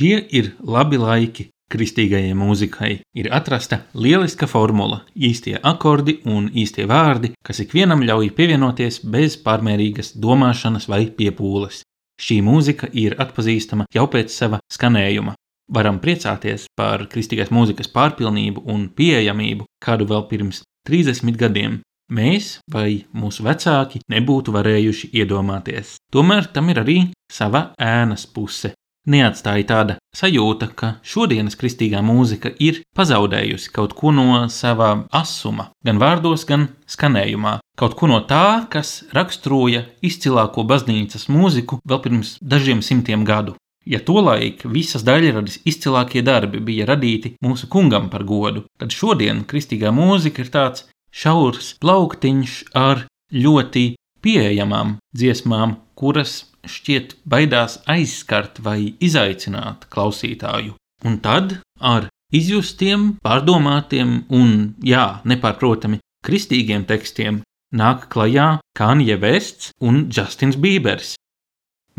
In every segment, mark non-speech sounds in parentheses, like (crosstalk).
Šie ir labi laiki kristīgajai mūzikai. Ir atrasta lieliska formula, īstie akordi un īstie vārdi, kas ikvienam ļauj pievienoties bez pārmērīgas domāšanas vai piepūles. Šī mūzika ir atpazīstama jau pēc sava skanējuma. Varam priecāties par kristīgās mūzikas pārpilnību un pieejamību, kādu vēl pirms 30 gadiem mēs vai mūsu vecāki nebūtu varējuši iedomāties. Tomēr tam ir arī sava ēnas puse. Neatstāja tāda sajūta, ka šodienas kristīgā mūzika ir pazaudējusi kaut ko no sava asuma, gan vārdos, gan skanējumā. Kaut ko no tā, kas raksturoja izcilāko baznīcas mūziku vēl pirms dažiem simtiem gadu. Ja tolaik visas daļradas izcilākie darbi bija radīti mūsu kungam par godu, tad šodien kristīgā mūzika ir tāds šaurs plauktiņš ar ļoti pieejamām dziesmām, kuras šķiet baidās aizskart vai izaicināt klausītāju. Un tad ar izjustiem, pārdomātiem un, jā, nepārprotami, kristīgiem tekstiem nāk klajā Kanye Vests un Justins Bībers.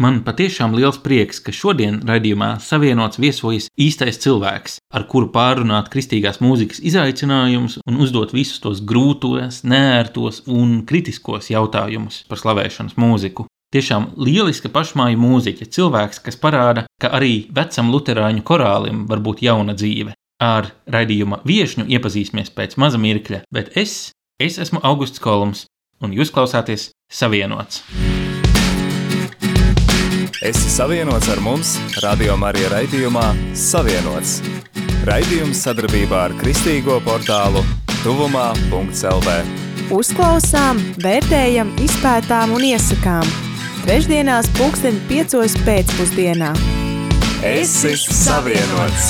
Man patiešām liels prieks, ka šodien raidījumā savienots viesojas īstais cilvēks, ar kuru pārunāt kristīgās mūzikas izaicinājumus un uzdot visus tos grūtos, nērtos un kritiskos jautājumus par slavēšanas mūziku. Tiešām lieliska pašmāju mūziķa, cilvēks, kas parāda, ka arī vecam luterāņu korālim var būt jauna dzīve. Ar raidījuma viesņu iepazīsimies pēc maza mirkļa, bet es, es esmu Augusts Kolums, un jūs klausāties Savienots. Esi savienots ar mums, Radio Marija raidījumā Savienots. Raidījums sadarbībā ar Kristīgo portālu Tuvumā.lv. Uzklausām, vērtējam, izpētām un iesakām – Trešdienās, pulksten 5. pēcpusdienā. Es esmu savienots!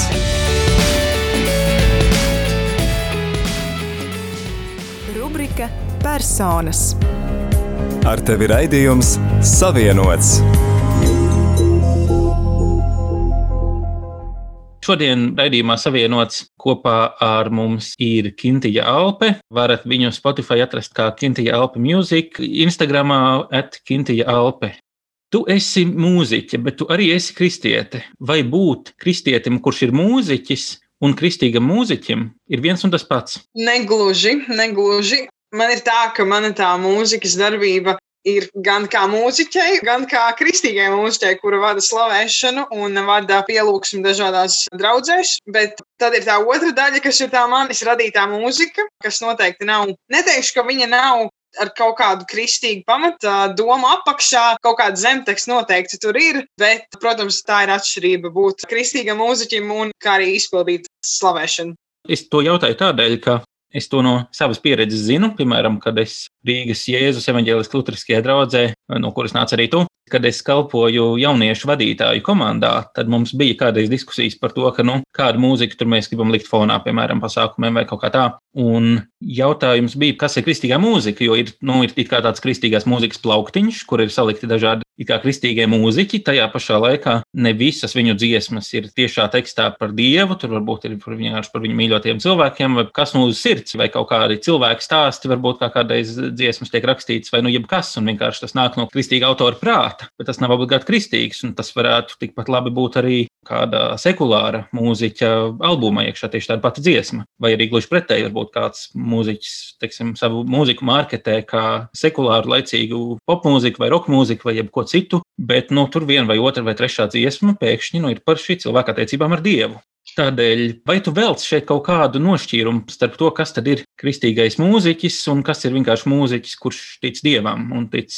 Rubrika Personas. Ar tevi raidījums Savienots! Šodien raidījumā savienots kopā ar mums ir Kintija Alpe. Varat viņu Spotify atrast kā Kintija Alpe Music, Instagramā at Kintija Alpe. Tu esi mūziķe, bet tu arī esi kristiete. Vai būt kristietim, kurš ir mūziķis, un kristīgam mūziķim ir viens un tas pats? Negluži, negluži. Man ir tā, ka mana tā mūzikas darbība ir gan kā mūziķei, gan kā kristīgai mūziķei, kura vada slavēšanu un vada pielūgsmu dažādās draudzēs. Bet tad ir tā otra daļa, kas ir tā manis radītā mūzika, kas noteikti nav. Neteikšu, ka viņa nav ar kaut kādu kristīgu pamatu domu apakšā, kaut kāda zemteksta noteikti tur ir, bet, protams, tā ir atšķirība būt kristīgam mūziķim un kā arī izpildīt slavēšanu. Es to jautāju tādēļ, ka Es to no savas pieredzes zinu, piemēram, kad es Rīgas Jēzus evaņģēliskajā Lutriskajā draudzē, no kuras nāca arī tu, kad es kalpoju jauniešu vadītāju komandā, tad mums bija kādreiz diskusijas par to, ka, nu, kādu mūziku tur mēs gribam likt fonā, piemēram, pasākumiem vai kaut kā tā. Un jautājums bija, kas ir kristīgā mūzika, jo ir, nu, ir tāds kristīgās mūzikas plauktiņš, kur ir salikti dažādi kā kristīgie mūziķi. Tajā pašā laikā ne visas viņu dziesmas ir tiešā tekstā par Dievu, tur varbūt ir par, vienkārši par viņu mīļotiem cilvēkiem, vai kas uz sirds, vai kaut kādi cilvēku stāsti, varbūt kā kādreiz dziesmas tiek rakstītas, vai nu jebkas, un vienkārši tas nāk no kristīga autora prāta bet tas nav obligāti kristīgs. Tas varētu tikpat labi būt arī kāda sekulāra mūziķa albuma iekšā, tieši tāda pati dziesma. Vai arī gluži pretēji, varbūt kāds mūziķis teiksim, savu mūziku marketē kā sekulāru, laicīgu popmūziku vai roka mūziku vai jebko citu, bet nu, tur viena vai otra vai trešā dziesma pēkšņi nu, ir par šī cilvēka attiecībām ar Dievu. Tādēļ, vai tu velc šeit kaut kādu nošķīrumu starp to, kas tad ir kristīgais mūziķis un kas ir vienkārši mūziķis, kurš tic dievam un tic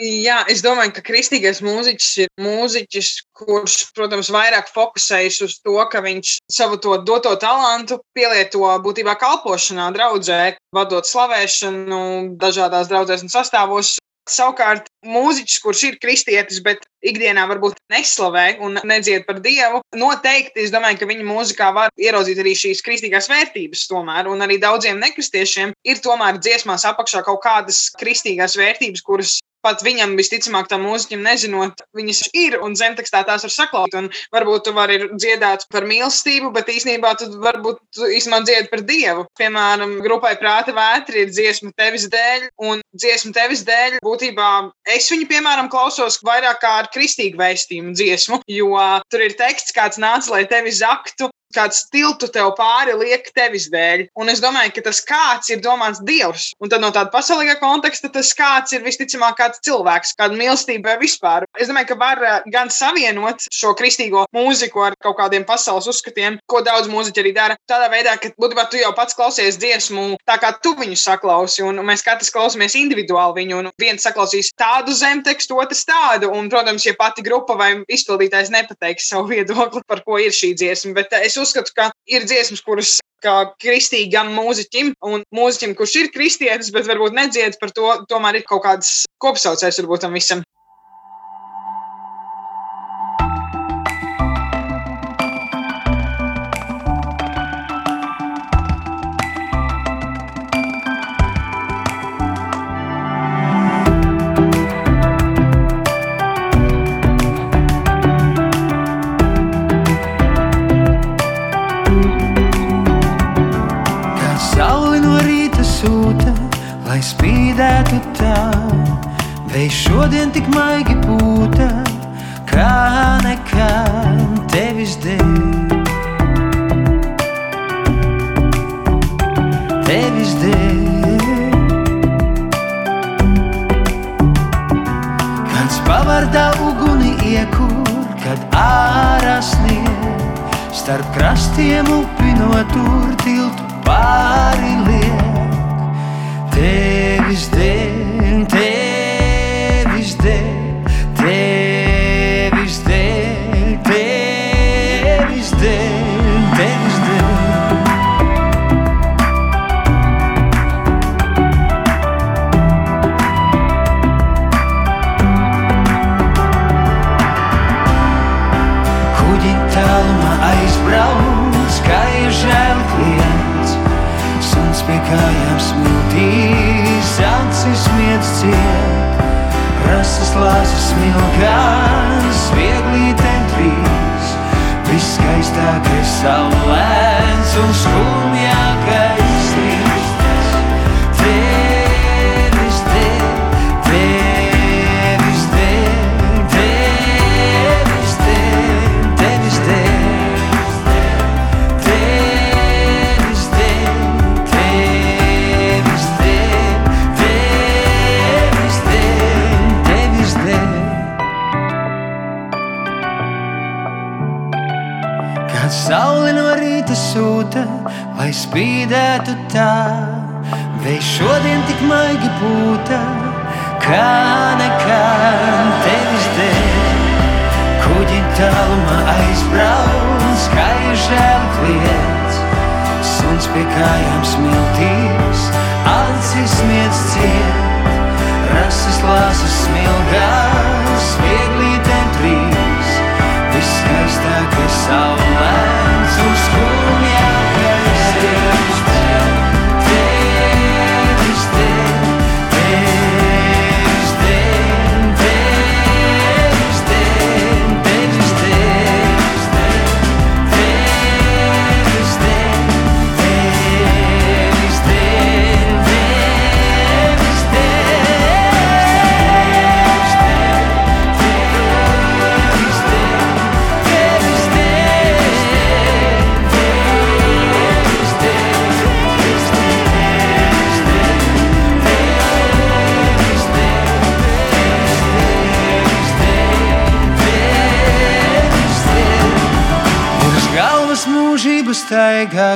Jā, es domāju, ka kristīgais mūziķis ir mūziķis, kurš, protams, vairāk fokusējas uz to, ka viņš savu to doto talantu pielieto būtībā kalpošanā, draudzē, vadot slavēšanu dažādās draudzēs un sastāvos. Savukārt, mūziķis, kurš ir kristietis, bet ikdienā varbūt neslavē un nedzied par dievu, noteikti es domāju, ka viņa mūzikā var ieraudzīt arī šīs kristīgās vērtības. Tomēr, un arī daudziem nekristiešiem ir tomēr dziesmās apakšā kaut kādas kristīgās vērtības, kuras pat viņam visticamāk tā mūziķim nezinot, viņas ir un zemtekstā tās var saklausīt. Un varbūt tu vari dziedāt par mīlestību, bet īstenībā tu varbūt īstenībā dziedi par Dievu. Piemēram, grupai Prāta vētri ir dziesma tevis dēļ, un dziesma tevis dēļ būtībā es viņu, piemēram, klausos vairāk kā ar kristīgu vēstījumu dziesmu, jo tur ir teksts, kāds nāca, lai tevi zaktu, kāds tiltu tev pāri liek tevis dēļ. Un es domāju, ka tas kāds ir domāts Dievs. Un tad no tāda pasaulīgā konteksta tas kāds ir visticamāk kāds cilvēks, kāda mīlestība vispār. Es domāju, ka var eh, gan savienot šo kristīgo mūziku ar kaut kādiem pasaules uzskatiem, ko daudz mūziķi arī dara. Tādā veidā, ka būtībā tu jau pats klausies dziesmu, tā kā tu viņu saklausi, un mēs katrs klausāmies individuāli viņu. Viens saklausīs tādu zemtekstu, otrs tādu. Un, protams, ja pati grupa vai izpildītājs nepateiks savu viedokli, par ko ir šī dziesma, bet es uzskatu, ka ir dziesmas, kuras kā kristīgam mūziķim un mūziķim, kurš ir kristietis, bet varbūt nedzied par to, tomēr ir kaut kāds kopsaucējs varbūt tam visam. Spīdētu tā, vējš šodien tik maigi pūta, kā nekad tevis dēļ. Tevis dēļ. Kāds pavardā uguni iekur, kad ārā snieg, starp krastiem upinot tur tiltu pāri liek. Tevis dēļ, tevis dēļ, tevis dēļ, tevis dēļ, tevis dēļ. Kuģi tālumā aizbrauc, kā ir žēl klients, suns pie kājām smiltīs, acis miedz ciet, rasas lāsas smilkās, viegli tentrīs, viskaistākais saulēns un skumjākais sūta, lai spīdētu tā, vējš šodien tik maigi pūta, kā nekad tevis dēļ. Kuģi tālumā aizbrauc, kā ir žēl kliedz, suns pie kājām smiltīs, acis miedz ciet, rasas lāsas smilgās,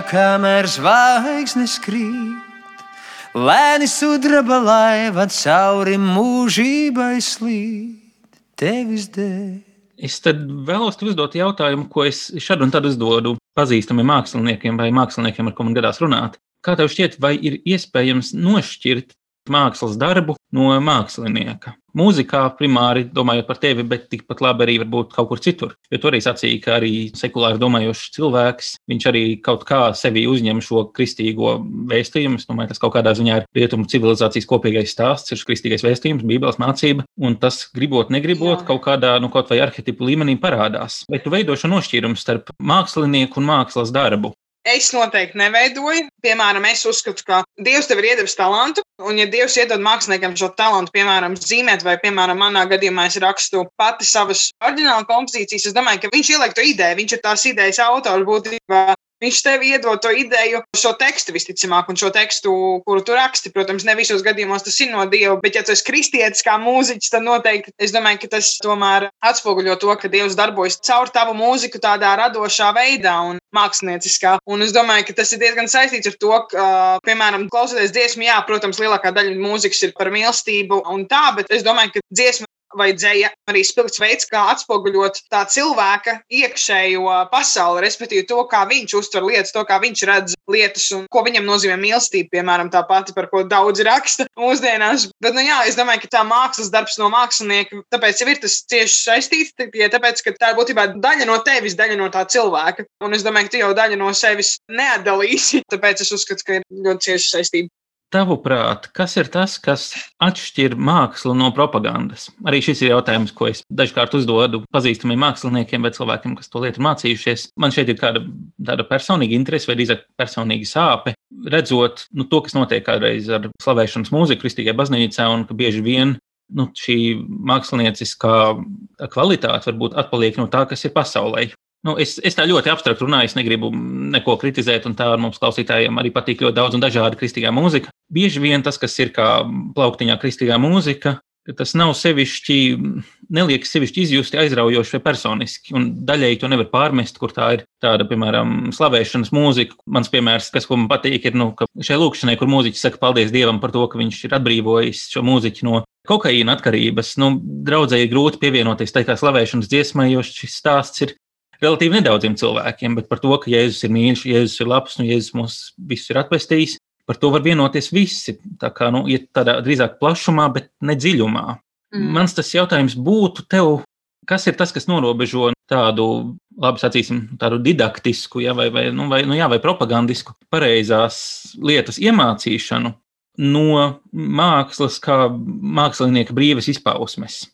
kamēr zvaigznes krīt. Lēni sudraba laiva cauri mūžībai slīd. Tevis dēļ. Es tad vēlos uzdot jautājumu, ko es šad un tad uzdodu pazīstamiem māksliniekiem vai māksliniekiem, ar man gadās runāt. Kā tev šķiet, vai ir iespējams nošķirt mākslas darbu no mākslinieka. Mūzikā primāri domājot par tevi, bet tikpat labi arī varbūt kaut kur citur. Jo tur arī sacīja, ka arī sekulāri domājošs cilvēks, viņš arī kaut kā sevi uzņem šo kristīgo vēstījumu. Es domāju, tas kaut kādā ziņā ir rietumu civilizācijas kopīgais stāsts, ir kristīgais vēstījums, bībeles mācība, un tas gribot, negribot, Jā. kaut kādā, nu, kaut vai arhetipu līmenī parādās. Vai tu veido šo nošķīrumu starp mākslinieku un mākslas darbu? Es noteikti neveidoju. Piemēram, es uzskatu, ka Dievs tev ir iedevis talantu, un, ja Dievs iedod māksliniekam šo talantu, piemēram, zīmēt, vai, piemēram, manā gadījumā es rakstu pati savas oriģināla kompozīcijas, es domāju, ka viņš ieliek to ideju, viņš ir tās idejas autors būtībā. Viņš tev iedod to ideju, šo tekstu visticamāk, un šo tekstu, kuru tu raksti. Protams, ne visos gadījumos tas ir no Dieva, bet, ja tu esi kristietis kā mūziķis, tad noteikti es domāju, ka tas tomēr atspoguļo to, ka Dievs darbojas caur tavu mūziku tādā radošā veidā un mākslinieckā. Un es domāju, ka tas ir diezgan saistīts ar to, ka, piemēram, klausoties dziesmu, jā, protams, lielākā daļa mūzikas ir par mīlestību un tā, bet es domāju, ka dziesma vai dzēja arī spilgts veids, kā atspoguļot tā cilvēka iekšējo pasauli, respektīvi to, kā viņš uztver lietas, to, kā viņš redz lietas un ko viņam nozīmē mīlestība, piemēram, tā pati, par ko daudz raksta mūsdienās. Bet, nu jā, es domāju, ka tā mākslas darbs no mākslinieka, tāpēc jau ir tas cieši saistīts, ja tāpēc, ka tā ir būtībā daļa no tevis, daļa no tā cilvēka. Un es domāju, ka tu jau daļu no sevis neatdalīsi, tāpēc es uzskatu, ka ir ļoti cieši saistība. Tavuprāt, kas ir tas, kas atšķir mākslu no propagandas? Arī šis ir jautājums, ko es dažkārt uzdodu pazīstamiem māksliniekiem vai cilvēkiem, kas to lietu mācījušies. Man šeit ir kāda tāda personīga interese vai drīzāk personīga sāpe, redzot nu, to, kas notiek kādreiz ar slavēšanas mūziku Kristīgajā baznīcā, un ka bieži vien nu, šī mākslinieckā kvalitāte varbūt atpaliek no tā, kas ir pasaulē. Nu, es, es tā ļoti abstrakt runāju, es negribu neko kritizēt, un tā mums klausītājiem arī patīk ļoti daudz un dažādi kristīgā mūzika. Bieži vien tas, kas ir kā plauktiņā kristīgā mūzika, tas nav sevišķi, neliek sevišķi izjusti aizraujoši vai personiski. Un daļēji to nevar pārmest, kur tā ir tāda, piemēram, slavēšanas mūzika. Mans piemērs, kas man patīk, ir, nu, ka šai lūkšanai, kur mūziķis saka paldies Dievam par to, ka viņš ir atbrīvojis šo mūziķu no kokaīna atkarības. Nu, draudzēji grūti pievienoties tai kā slavēšanas dziesmai, jo šis stāsts ir relatīvi nedaudziem cilvēkiem, bet par to, ka Jēzus ir mīļš, Jēzus ir labs, nu, Jēzus mūs visus ir atpestījis, par to var vienoties visi. Tā kā nu, iet tādā drīzāk plašumā, bet ne dziļumā. Mm. Mans tas jautājums būtu tev, kas ir tas, kas norobežo tādu, labi sacīsim, tādu didaktisku, ja, vai, vai, nu, vai, nu, jā, vai propagandisku, pareizās lietas iemācīšanu no mākslas, kā mākslinieka brīvas izpausmes?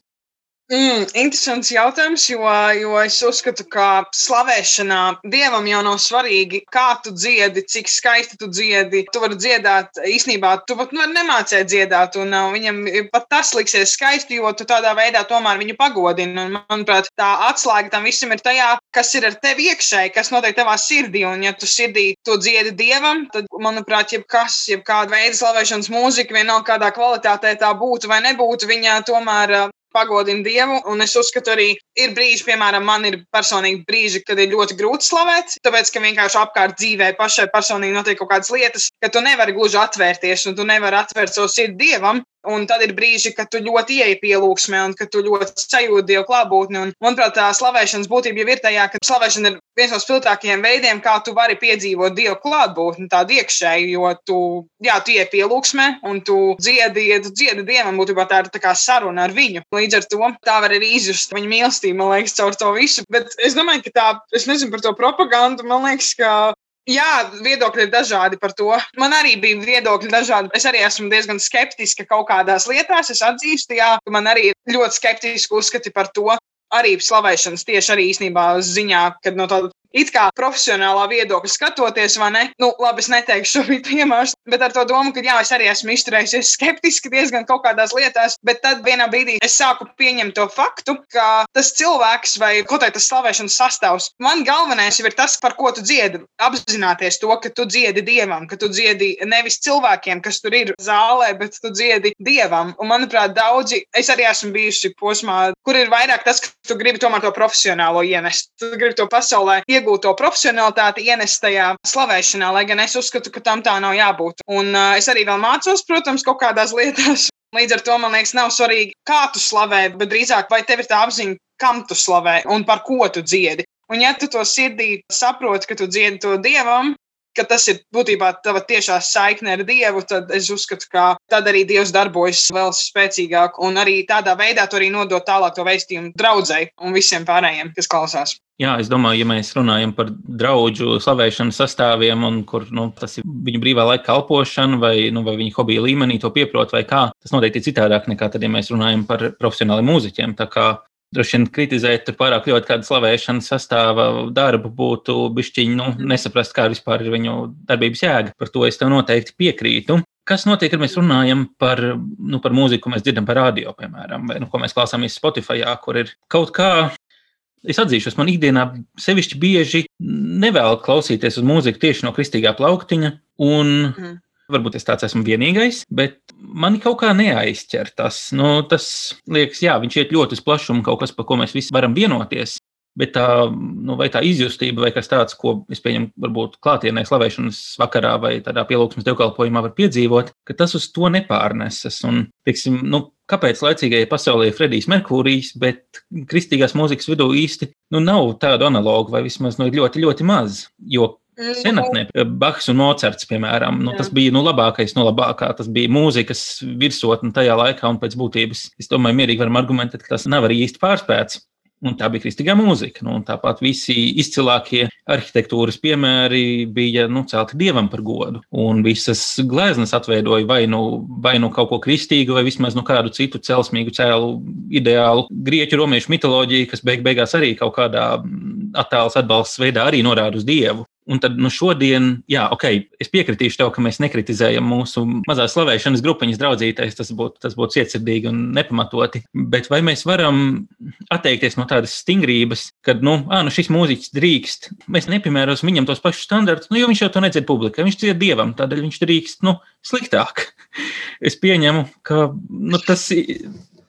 Mm, interesants jautājums, jo, jo es uzskatu, ka slavēšanā dievam jau nav svarīgi, kā tu dziedi, cik skaisti tu dziedi. Tu vari dziedāt, īstenībā tu pat nu, nemācēji dziedāt, un uh, viņam pat tas liksies skaisti, jo tu tādā veidā tomēr viņu pagodini. Un, manuprāt, tā atslēga tam visam ir tajā, kas ir ar tevi iekšēji, kas notiek tavā sirdī. Un, ja tu sirdī to dziedi dievam, tad, manuprāt, jebkas, jebkāda veida slavēšanas mūzika, vienalga kādā kvalitātē tā būtu vai nebūtu, viņa tomēr pagodina Dievu. Un es uzskatu, arī ir brīži, piemēram, man ir personīgi brīži, kad ir ļoti grūti slavēt, tāpēc, ka vienkārši apkārt dzīvē pašai personīgi notiek kaut kādas lietas, ka tu nevari gluži atvērties un tu nevari atvērt savu sirdi Dievam. Un tad ir brīži, kad tu ļoti ieeji pielūgsmē, un kad tu ļoti sajūti Dievu klātbūtni. Un, manuprāt, tā slavēšanas būtība jau ir tajā, ka slavēšana ir viens no spilgtākajiem veidiem, kā tu vari piedzīvot Dievu klātbūtni, tādu iekšēju, jo tu, jā, tu ieeji pielūgsmē, un tu dziedi, tu dziedi Dievam, būtībā tā ir tā kā saruna ar viņu. Līdz ar to tā var arī izjust viņa mīlestību, man liekas, caur to visu. Bet es domāju, ka tā, es nezinu par to propagandu, man liekas, ka Jā, viedokļi ir dažādi par to. Man arī bija viedokļi dažādi. Es arī esmu diezgan skeptiska kaut kādās lietās. Es atzīstu, jā, ka man arī ir ļoti skeptiski uzskati par to. Arī slavēšanas tieši arī īstenībā ziņā, kad no tāda it kā profesionālā viedokļa skatoties, vai ne? Nu, labi, es neteikšu (laughs) šobrīd piemērus, bet ar to domu, ka jā, es arī esmu izturējusies (laughs) skeptiski diezgan kaut kādās lietās, bet tad vienā brīdī es sāku pieņemt to faktu, ka tas cilvēks vai kaut kā tas slavēšanas sastāvs, man galvenais ir tas, par ko tu dziedi. Apzināties to, ka tu dziedi dievam, ka tu dziedi nevis cilvēkiem, kas tur ir zālē, bet tu dziedi dievam. Un, manuprāt, daudzi, es arī esmu bijusi posmā, kur ir vairāk tas, ka tu gribi tomēr to profesionālo ienest. Tu gribi to pasaulē iegūt iegūto profesionālitāti ienest tajā slavēšanā, lai gan es uzskatu, ka tam tā nav jābūt. Un uh, es arī vēl mācos, protams, kaut kādās lietās. (laughs) Līdz ar to man liekas, nav svarīgi, kā tu slavē, bet drīzāk vai tev ir tā apziņa, kam tu slavē un par ko tu dziedi. Un, ja tu to sirdī saproti, ka tu dziedi to dievam, ka tas ir būtībā tava tiešā saikne ar Dievu, tad es uzskatu, ka tad arī Dievs darbojas vēl spēcīgāk. Un arī tādā veidā tu arī nodot tālāk to vēstījumu draudzēji un visiem pārējiem, kas klausās. Jā, es domāju, ja mēs runājam par draugu slavēšanas sastāviem, un kur nu, tas ir viņu brīvā laika kalpošana, vai, nu, vai viņa hobija līmenī to pieprot, vai kā, tas noteikti ir citādāk nekā tad, ja mēs runājam par profesionāliem mūziķiem. Tā kā droši vien kritizēt pārāk ļoti kādu slavēšanas sastāva darbu būtu bišķiņi nu, nesaprast, kā vispār ir viņu darbības jēga. Par to es tev noteikti piekrītu. Kas notiek, kad mēs runājam par, nu, par mūziku, ko mēs dzirdam par radio, piemēram, vai nu, ko mēs klausāmies Spotify, kur ir kaut kā Es atzīšos, man ikdienā sevišķi bieži nevēl klausīties uz mūziku tieši no kristīgā plauktiņa. Un mm. Varbūt es tāds esmu vienīgais, bet man kaut kā neaizķer tas. Nu, tas liekas, jā, viņš iet ļoti uz plašumu, kaut kas, par ko mēs visi varam vienoties. Bet tā, nu, tā izjustība, vai kas tāds, ko es pieņemu, varbūt klātienē slavēšanas vakarā vai tādā pielūgsmes dievkalpojumā var piedzīvot, ka tas uz to nepārnesas. Un, teiksim, nu, kāpēc laicīgajai pasaulē ir Fredijs Merkūrijs, bet kristīgās mūzikas vidū īsti nu, nav tādu analogu, vai vismaz nu, ļoti, ļoti maz. Jo senatnē, Bahs un Mocards, piemēram, nu, tas bija nu, labākais no labākā. Tas bija mūzikas virsotne tajā laikā, un pēc būtības, es domāju, mierīgi varam argumentēt, ka tas nav arī īsti pārspēts. Un tā bija kristīgā mūzika. Nu, tāpat visi izcilākie arhitektūras piemēri bija nu, celti dievam par godu. Un visas gleznas atveidoja vai nu, vai nu kaut ko kristīgu, vai vismaz nu, kādu citu celsmīgu cēlu ideālu. Grieķu romiešu mitoloģija, kas beig beigās arī kaut kādā attēls atbalsts veidā arī norāda uz dievu. Un tad nu, šodien, jā, ok, es piekritīšu tev, ka mēs nekritizējam mūsu mazās slavēšanas grupiņas draudzītais. Tas būtu tas būt cietsirdīgi un nepamatoti. Bet vai mēs varam atteikties no tādas stingrības, ka, nu, ā, nu šis mūziķis drīkst, mēs nepiemērosim viņam tos pašus standartus, nu, jo viņš jau to nedzird publikai, viņš dzied dievam, tādēļ viņš drīkst, nu, sliktāk. (laughs) Es pieņemu, ka nu, tas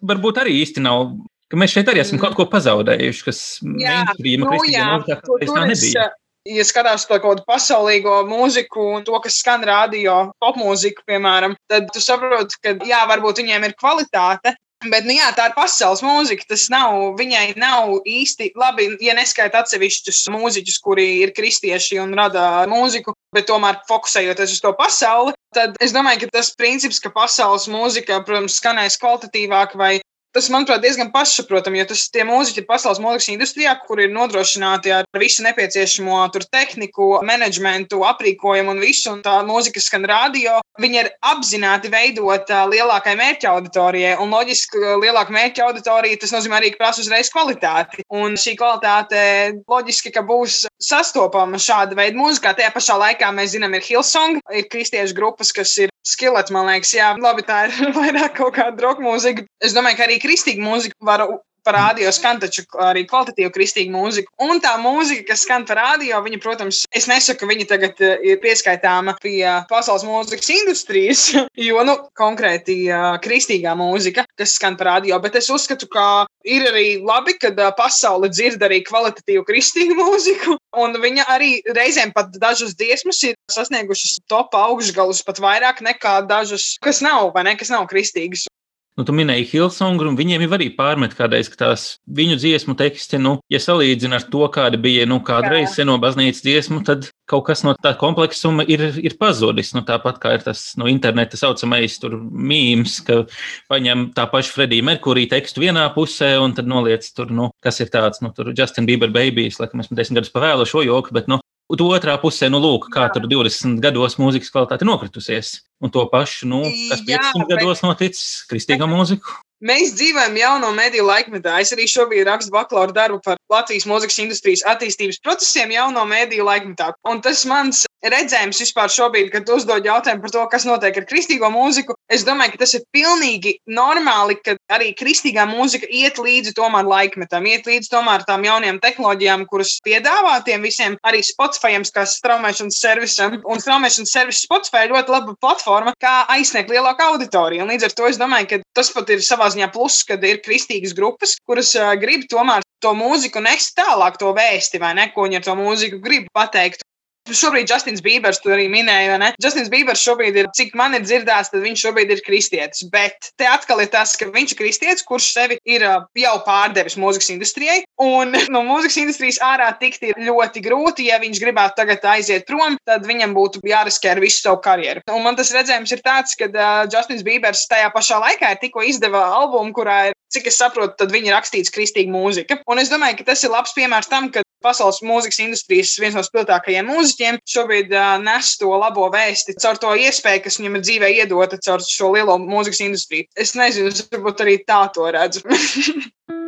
varbūt arī īsti nav mēs šeit arī esam kaut ko pazaudējuši, kas mainstream, nu, tā, tā nebija ja skatās to kaut kādu pasaulīgo mūziku un to, kas skan radio, popmūziku, piemēram, tad tu saproti, ka jā, varbūt viņiem ir kvalitāte. Bet, nu, jā, tā ir pasaules mūzika. Tas nav, viņai nav īsti labi, ja neskaita atsevišķus mūziķus, kuri ir kristieši un rada mūziku, bet tomēr fokusējoties uz to pasauli. Tad es domāju, ka tas princips, ka pasaules mūzika, protams, skanēs kvalitatīvāk vai Tas, manuprāt, diezgan pašsaprotami, jo tas tie mūziķi ir pasaules mūzikas industrijā, kur ir nodrošināti ar visu nepieciešamo tur, tehniku, menedžmentu, aprīkojumu un visu. Un tā mūzika skan radio. Viņi ir apzināti veidot lielākai mērķa auditorijai. Un loģiski, ka lielāka mērķa auditorija tas nozīmē arī, prasa uzreiz kvalitāti. Un šī kvalitāte loģiski, ka būs sastopama šāda veida mūzikā. Tajā pašā laikā mēs zinām, ir Hillsong, ir kristiešu grupas, kas ir skilets, man liekas, jā, labi, tā ir (laughs) vairāk kaut kāda roka mūzika. Es domāju, ka arī kristīga mūzika var par radio skan taču arī kvalitatīvu kristīgu mūziku. Un tā mūzika, kas skan par radio, viņa, protams, es nesaku, ka viņa tagad eh, ir pieskaitāma pie pasaules mūzikas industrijas, (laughs) jo, nu, konkrēti uh, kristīgā mūzika, kas skan par radio, bet es uzskatu, ka ir arī labi, ka uh, pasaule dzird arī kvalitatīvu kristīgu (laughs) mūziku, un viņa arī reizēm pat dažas dziesmas ir sasniegušas top augšgalus pat vairāk nekā dažas, kas nav, vai ne, kas nav kristīgas. Nu, tu minēji Hilsongu, un viņiem jau arī pārmet kādreiz, ka tās viņu dziesmu teksti, nu, ja salīdzina ar to, kāda bija, nu, kādreiz seno baznīcas dziesmu, tad kaut kas no tā kompleksuma ir, ir pazudis. Nu, tāpat kā ir tas no nu, interneta saucamais tur mīms, ka paņem tā paša Fredija Merkurija tekstu vienā pusē un tad noliec tur, nu, kas ir tāds, nu, tur Justin Bieber babies, laikam esmu desmit gadus pavēlu šo joku, bet, nu, Tu otrā pusē, nu, lūk, kā tur 20 gados mūzikas kvalitāte nokritusies. Un to pašu, nu, kas 15 Jā, gados noticis kristīgā mūzika. Mēs dzīvojam jauno mediju laikmetā. Es arī šobrīd rakstu bakalaura darbu par Latvijas mūzikas industrijas attīstības procesiem jauno mediju laikmetā. Un tas mans redzējums vispār šobrīd, kad uzdod jautājumu par to, kas notiek ar kristīgo mūziku, es domāju, ka tas ir pilnīgi normāli, ka arī kristīgā mūzika iet līdzi tomēr laikmetam, iet līdzi tomēr tām jaunajām tehnoloģijām, kuras piedāvā tiem visiem arī Spotify, kā straumēšanas servisam. Un straumēšanas servis Spotify ir ļoti laba platforma, kā aizsniegt lielāku auditoriju. Un līdz ar to es domāju, ka tas pat ir savā ziņā pluss, kad ir kristīgas grupas, kuras uh, grib tomēr to mūziku nest tālāk, to vēsti, vai ne, ko viņi ar to mūziku grib pateikt. Šobrīd Justins Bībers to arī minēja, ne? Justins Bībers šobrīd ir, cik man ir dzirdēts, tad viņš šobrīd ir kristietis. Bet te atkal ir tas, ka viņš ir kristietis, kurš sevi ir jau pārdevis mūzikas industrijai. Un (laughs) no mūzikas industrijas ārā tikt ir ļoti grūti. Ja viņš gribētu tagad aiziet prom, tad viņam būtu jāriskē ar visu savu karjeru. Un man tas redzējums ir tāds, ka uh, Justins Bībers tajā pašā laikā tikko izdeva albumu, kurā ir cik es saprotu, tad viņi rakstīts kristīga mūzika. Un es domāju, ka tas ir labs piemērs tam, ka pasaules mūzikas industrijas viens no spilgtākajiem mūziķiem šobrīd uh, nes to labo vēsti caur to iespēju, kas viņam ir dzīvē iedota caur šo lielo mūzikas industriju. Es nezinu, es varbūt arī tā to redzu. (laughs)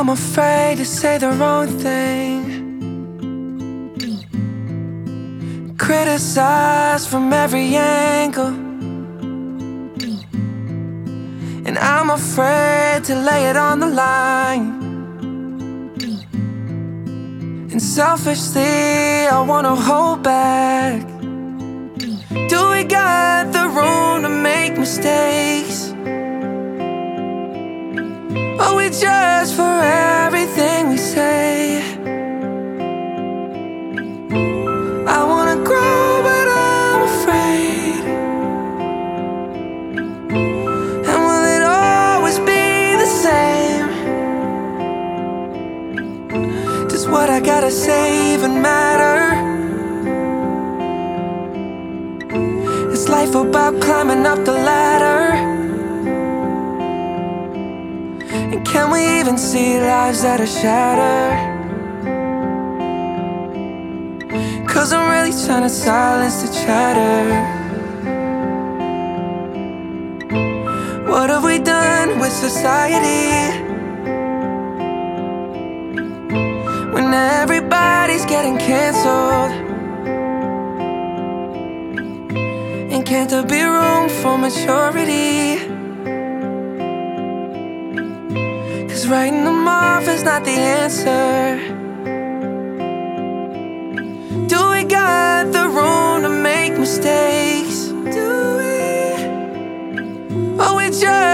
I'm afraid to say the wrong thing. Criticized from every angle. And I'm afraid to lay it on the line. And selfishly, I wanna hold back. Do we got the room to make mistakes? Are we judged for everything we say? I wanna grow, but I'm afraid. And will it always be the same? Does what I gotta say even matter? Is life about climbing up the ladder? Can we even see lives that are shattered? Cause I'm really trying to silence the chatter. What have we done with society? When everybody's getting cancelled. And can't there be room for maturity? Writing them off is not the answer. Do we got the room to make mistakes? Do we? Are we judged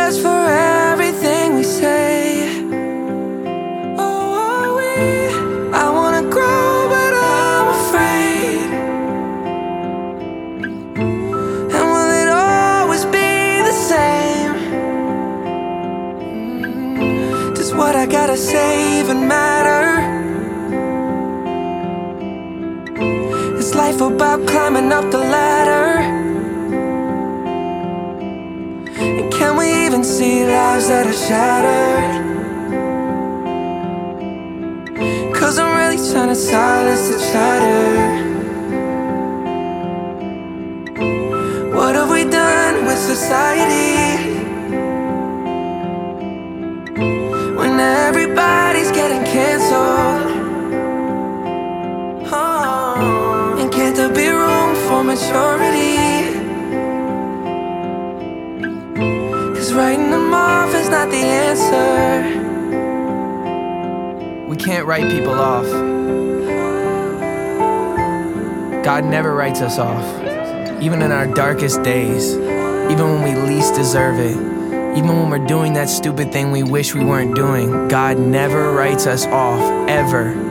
climbing up the ladder? And can we even see lives that are shattered? Cause I'm really trying to silence the chatter. What have we done with society? Maturity? Cause writing them off is not the answer. We can't write people off. God never writes us off, even in our darkest days, even when we least deserve it. Even when we're doing that stupid thing we wish we weren't doing, God never writes us off, ever.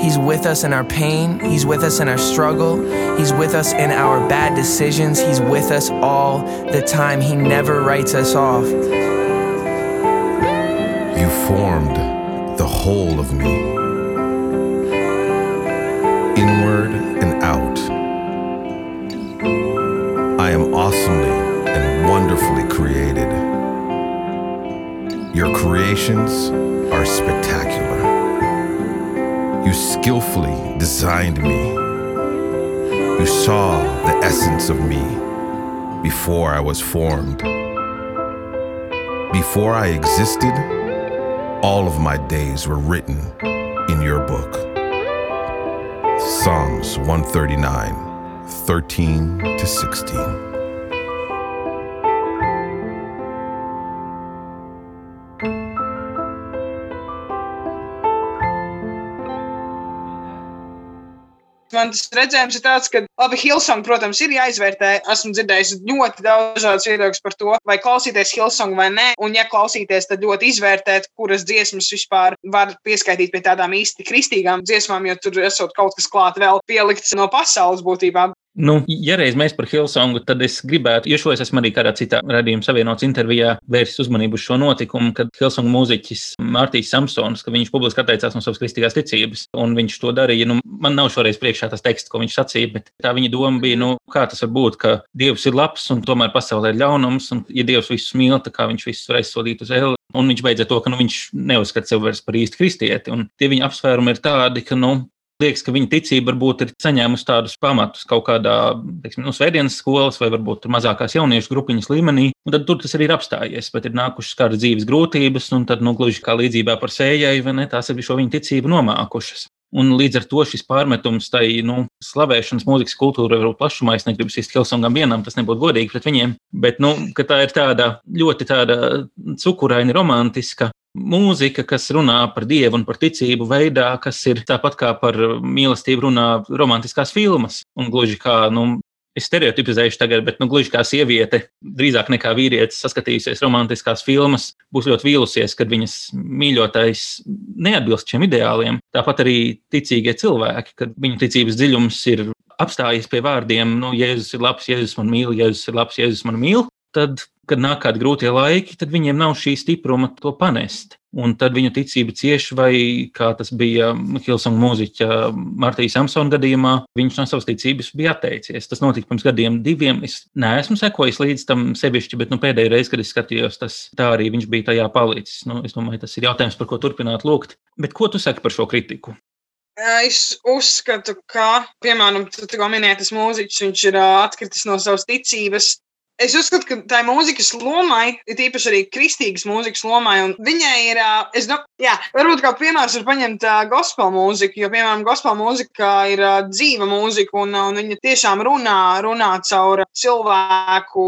He's with us in our pain, He's with us in our struggle, He's with us in our bad decisions, He's with us all the time. He never writes us off. You formed the whole of me, designed me. You saw the essence of me before I was formed. Before I existed, all of my days were written in your book. Psalms 139, 13 to 16. Man tas redzējums ir tāds, ka, labi, Hilsong, protams, ir jāizvērtē. Esmu dzirdējis ļoti dažādas viedokļas par to, vai klausīties Hilsong vai nē. Un, ja klausīties, tad ļoti izvērtēt, kuras dziesmas vispār var pieskaitīt pie tādām īsti kristīgām dziesmām, jo tur esot kaut kas klāt vēl pielikts no pasaules būtībā. Nu, ja reiz mēs par Hilsongu, tad es gribētu, jo šo es esmu arī kādā citā radījuma savienots intervijā vērsis uzmanību uz šo notikumu, kad Hilsonga mūziķis Mārtiņš Samsons, ka viņš publiski atteicās no savas kristīgās ticības, un viņš to darīja. Nu, man nav šoreiz priekšā tas teksts, ko viņš sacīja, bet tā viņa doma bija, nu, kā tas var būt, ka Dievs ir labs un tomēr pasaulē ir ļaunums, un ja Dievs visus mīl, tad kā viņš visus var aizsodīt uz eli. Un viņš beidz ar to, ka nu, viņš neuzskata sevi vairs par īstu kristieti. Un tie viņa apsvērumi ir tādi, ka nu, Liekas, ka viņa ticība varbūt ir saņēmusi tādus pamatus kaut kādā, teiksim, nu, svētdienas skolas vai varbūt mazākās jauniešu grupiņas līmenī, un tad tur tas arī ir apstājies. Bet ir nākušas kādas dzīves grūtības, un tad, nu, gluži kā līdzībā par sējai, vai ne, tās ir šo viņa ticību nomākušas. Un līdz ar to šis pārmetums tai nu, slavēšanas mūzikas kultūrai var būt plašumā. Es negribu sist Helsongam vienam, tas nebūtu godīgi pret viņiem. Bet nu, tā ir tāda ļoti tāda cukuraini romantiska mūzika, kas runā par dievu un par ticību veidā, kas ir tāpat kā par mīlestību runā romantiskās filmas. Un gluži kā nu, es stereotipizēšu tagad, bet nu, gluži kā sieviete, drīzāk nekā vīrietis, saskatījusies romantiskās filmas, būs ļoti vīlusies, kad viņas mīļotais neatbilst šiem ideāliem. Tāpat arī ticīgie cilvēki, kad viņu ticības dziļums ir apstājies pie vārdiem, nu, Jēzus ir labs, Jēzus man mīl, Jēzus ir labs, Jēzus man mīl. Tad, kad nāk kādi grūtie laiki, tad viņiem nav šī stipruma to panest. Un tad viņu ticība cieši, vai kā tas bija Hilsona mūziķa Martīs Samsona gadījumā, viņš no savas ticības bija atteicies. Tas notika pirms gadiem, diviem. Es neesmu sekojis līdz tam sevišķi, bet nu, pēdējā reize, kad es skatījos, tas tā arī viņš bija tajā palicis. Nu, es domāju, tas ir jautājums, par ko turpināt lūgt. Bet ko tu saki par šo kritiku? Es uzskatu, ka, piemēram, tu tikko minēji, tas mūziķis, viņš ir atkritis no savas ticības. Es uzskatu, ka tā mūzikas lomai, ir īpaši arī kristīgas mūzikas lomai, viņai ir, es domāju, jā, varbūt kā piemērs var paņemt gospel mūziku, jo, piemēram, gospel mūzika ir dzīva mūzika, un, un viņa tiešām runā, runā caur cilvēku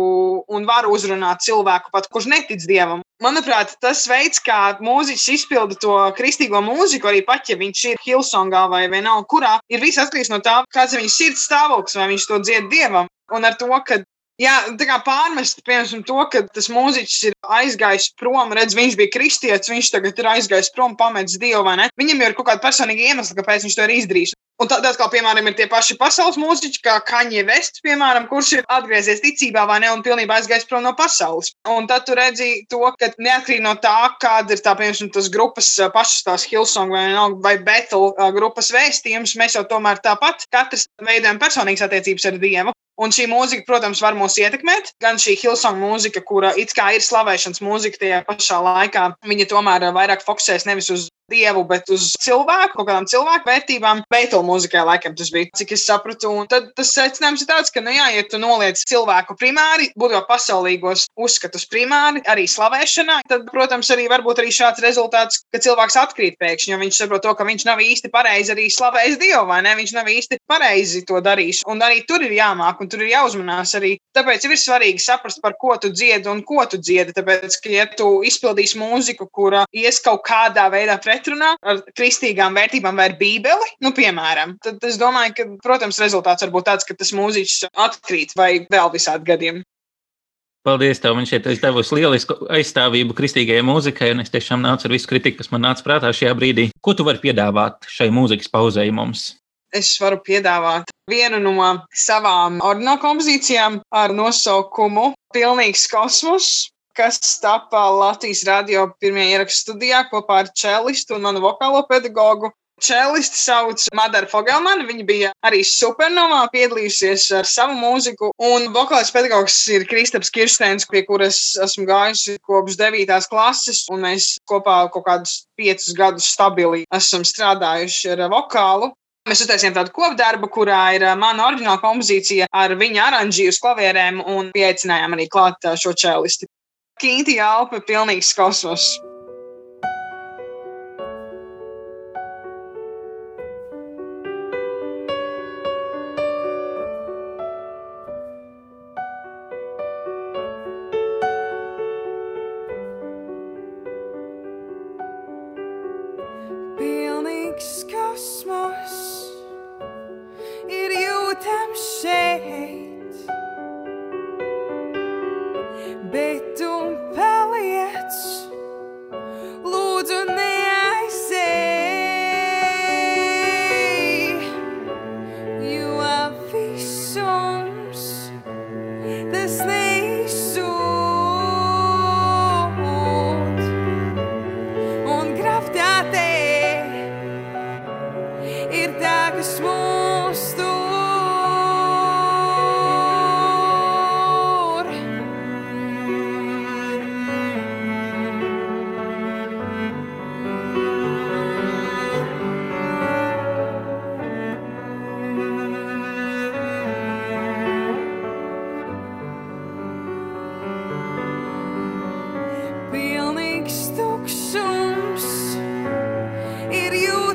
un var uzrunāt cilvēku pat, kurš netic dievam. Manuprāt, tas veids, kā mūziķis izpilda to kristīgo mūziku, arī pat ja viņš ir Hilsongā vai vienalga, kurā, ir viss atkarīgs no tā, kāds ir viņa sirds stāvoklis, vai viņš to dzied dievam. Un ar to, ka Jā, tā kā pārmest, piemēram, to, ka tas mūziķis ir aizgājis prom, redz, viņš bija kristietis, viņš tagad ir aizgājis prom, pametis dievu, vai ne? Viņam ir kaut kāda personīga iemesla, kāpēc viņš to ir izdarījis. Un tādā kā, piemēram, ir tie paši pasaules mūziķi, kā Kaņģa Vests, piemēram, kurš ir atgriezies ticībā vai ne, un pilnībā aizgājis prom no pasaules. Un tad tu redzi to, ka neatkarīgi no tā, kāda ir tā, piemēram, tas grupas pašas tās Hillsong vai, vai Battle grupas vēstījums, mēs jau tomēr tāpat katrs veidojam personīgas attiecības ar Dievu. Un šī mūzika, protams, var mūs ietekmēt. Gan šī Hilsona mūzika, kura it kā ir slavēšanas mūzika, tajā pašā laikā viņa tomēr vairāk fokusēs nevis uz dievu, bet uz cilvēku, kaut kādām cilvēku vērtībām. Beethoven mūzikai laikam tas bija, cik es sapratu. Un tad tas secinājums ir tāds, ka, nu jā, ja tu noliec cilvēku primāri, būtībā pasaulīgos uzskatus primāri, arī slavēšanā, tad, protams, arī varbūt arī šāds rezultāts, ka cilvēks atkrīt pēkšņi, jo viņš saprot to, ka viņš nav īsti pareizi arī slavējis Dievu, vai ne? Viņš nav īsti pareizi to darījis. Un arī tur ir jāmāk, un tur ir jāuzmanās arī. Tāpēc ir svarīgi saprast, par ko tu dziedi un ko tu dziedi. Tāpēc, ka, ja tu izpildīsi mūziku, kura ies kaut kādā veidā pret pretrunā ar kristīgām vērtībām vai ar Bībeli, nu, piemēram, tad es domāju, ka, protams, rezultāts var būt tāds, ka tas mūziķis atkrīt vai vēl visādi gadiem. Paldies, tev. Man šeit ir devusi lielisku aizstāvību kristīgajai mūzikai, un es tiešām nācu ar visu kritiku, kas man nāca prātā šajā brīdī. Ko tu vari piedāvāt šai mūzikas pauzei mums? Es varu piedāvāt vienu no savām ordinālu kompozīcijām ar nosaukumu Pilnīgs kosmos kas tapa Latvijas radio pirmajā ierakstu studijā kopā ar čelistu un manu vokālo pedagogu. Čelisti sauc Madara Fogelmanu. Viņa bija arī supernovā, piedalījusies ar savu mūziku. Un vokālais pedagogs ir Kristaps Kirstens, pie kuras esmu gājusi kopš 9. klases. Mēs kopā kaut kādus piecus gadus stabili esam strādājuši ar vokālu. Mēs uztaisījām tādu kopdarbu, kurā ir mana oriģināla kompozīcija ar viņa oranžiju uz klavierēm un pieaicinājām arī klāt šo čelisti. Kinti Alpa kosmos. Pilnīgs kosmos,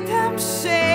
temptation.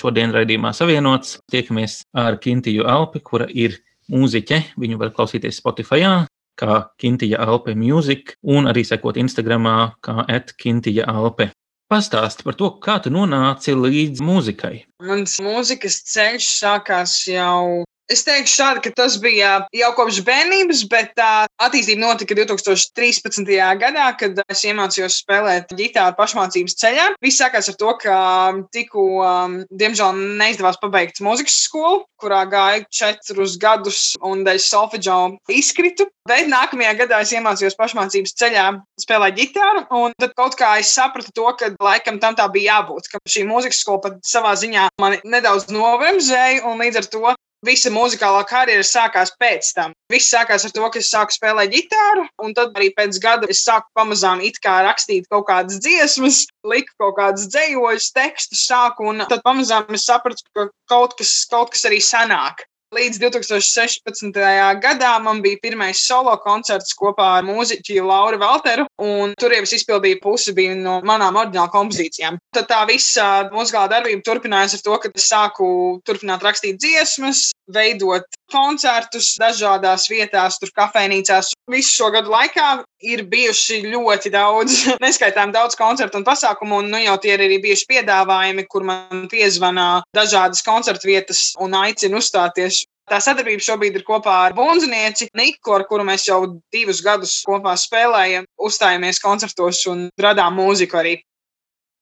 Šodien raidījumā savienots tiekamies ar Kintiju Alpi, kura ir mūziķe. Viņu var klausīties Spotify, kā Kintija Alpe Music, un arī sekot Instagramā, kā Kintija Alpe. Pastāsti par to, kā tu nonāci līdz mūzikai. Mans mūzikas ceļš sākās jau. Es teikšu, šādi, ka tas bija jau kopš bērnības, bet tā attīstība notika 2013. gadā, kad es iemācījos spēlēt ģitāru pašmācības ceļā. Viss sākās ar to, ka tikko, um, diemžēl, neizdevās pabeigt mūzikas skolu, kurā gāju četrus gadus un dēļ solfeģo izkritu. Bet nākamajā gadā es iemācījos pašmācības ceļā spēlēt ģitāru, un tad kaut kā es sapratu to, ka laikam tam tā bija jābūt, ka šī mūzikas skola pat savā ziņā mani nedaudz novemzēja, un līdz ar to visa muzikālā karjera sākās pēc tam. Viss sākās ar to, ka es sāku spēlēt ģitāru, un tad arī pēc gada es sāku pamazām rakstīt kaut kādas dziesmas, liku kaut kādas dzējošas tekstus, sāku, un tad pamazām es sapratu, ka kaut kas, kaut kas arī sanāk. Līdz 2016. gadā man bija pirmais solo koncerts kopā ar mūziķu Lauru Valteru, un tur jau es izpildīju pusi no manām oriģinālām kompozīcijām. Tad tā visa muzikālā darbība turpinājās ar to, ka es sāku turpināt rakstīt dziesmas, veidot koncertus dažādās vietās, tur kafejnīcās. Visu šo gadu laikā ir bijuši ļoti daudz, (laughs) neskaitām daudz koncertu un pasākumu, un nu jau tie ir arī bijuši piedāvājumi, kur man piezvanā dažādas koncertu vietas un aicina uzstāties. Tā sadarbība šobrīd ir kopā ar Bunznieci Niku, ar kuru mēs jau divus gadus kopā spēlējam, uzstājamies koncertos un radām mūziku arī.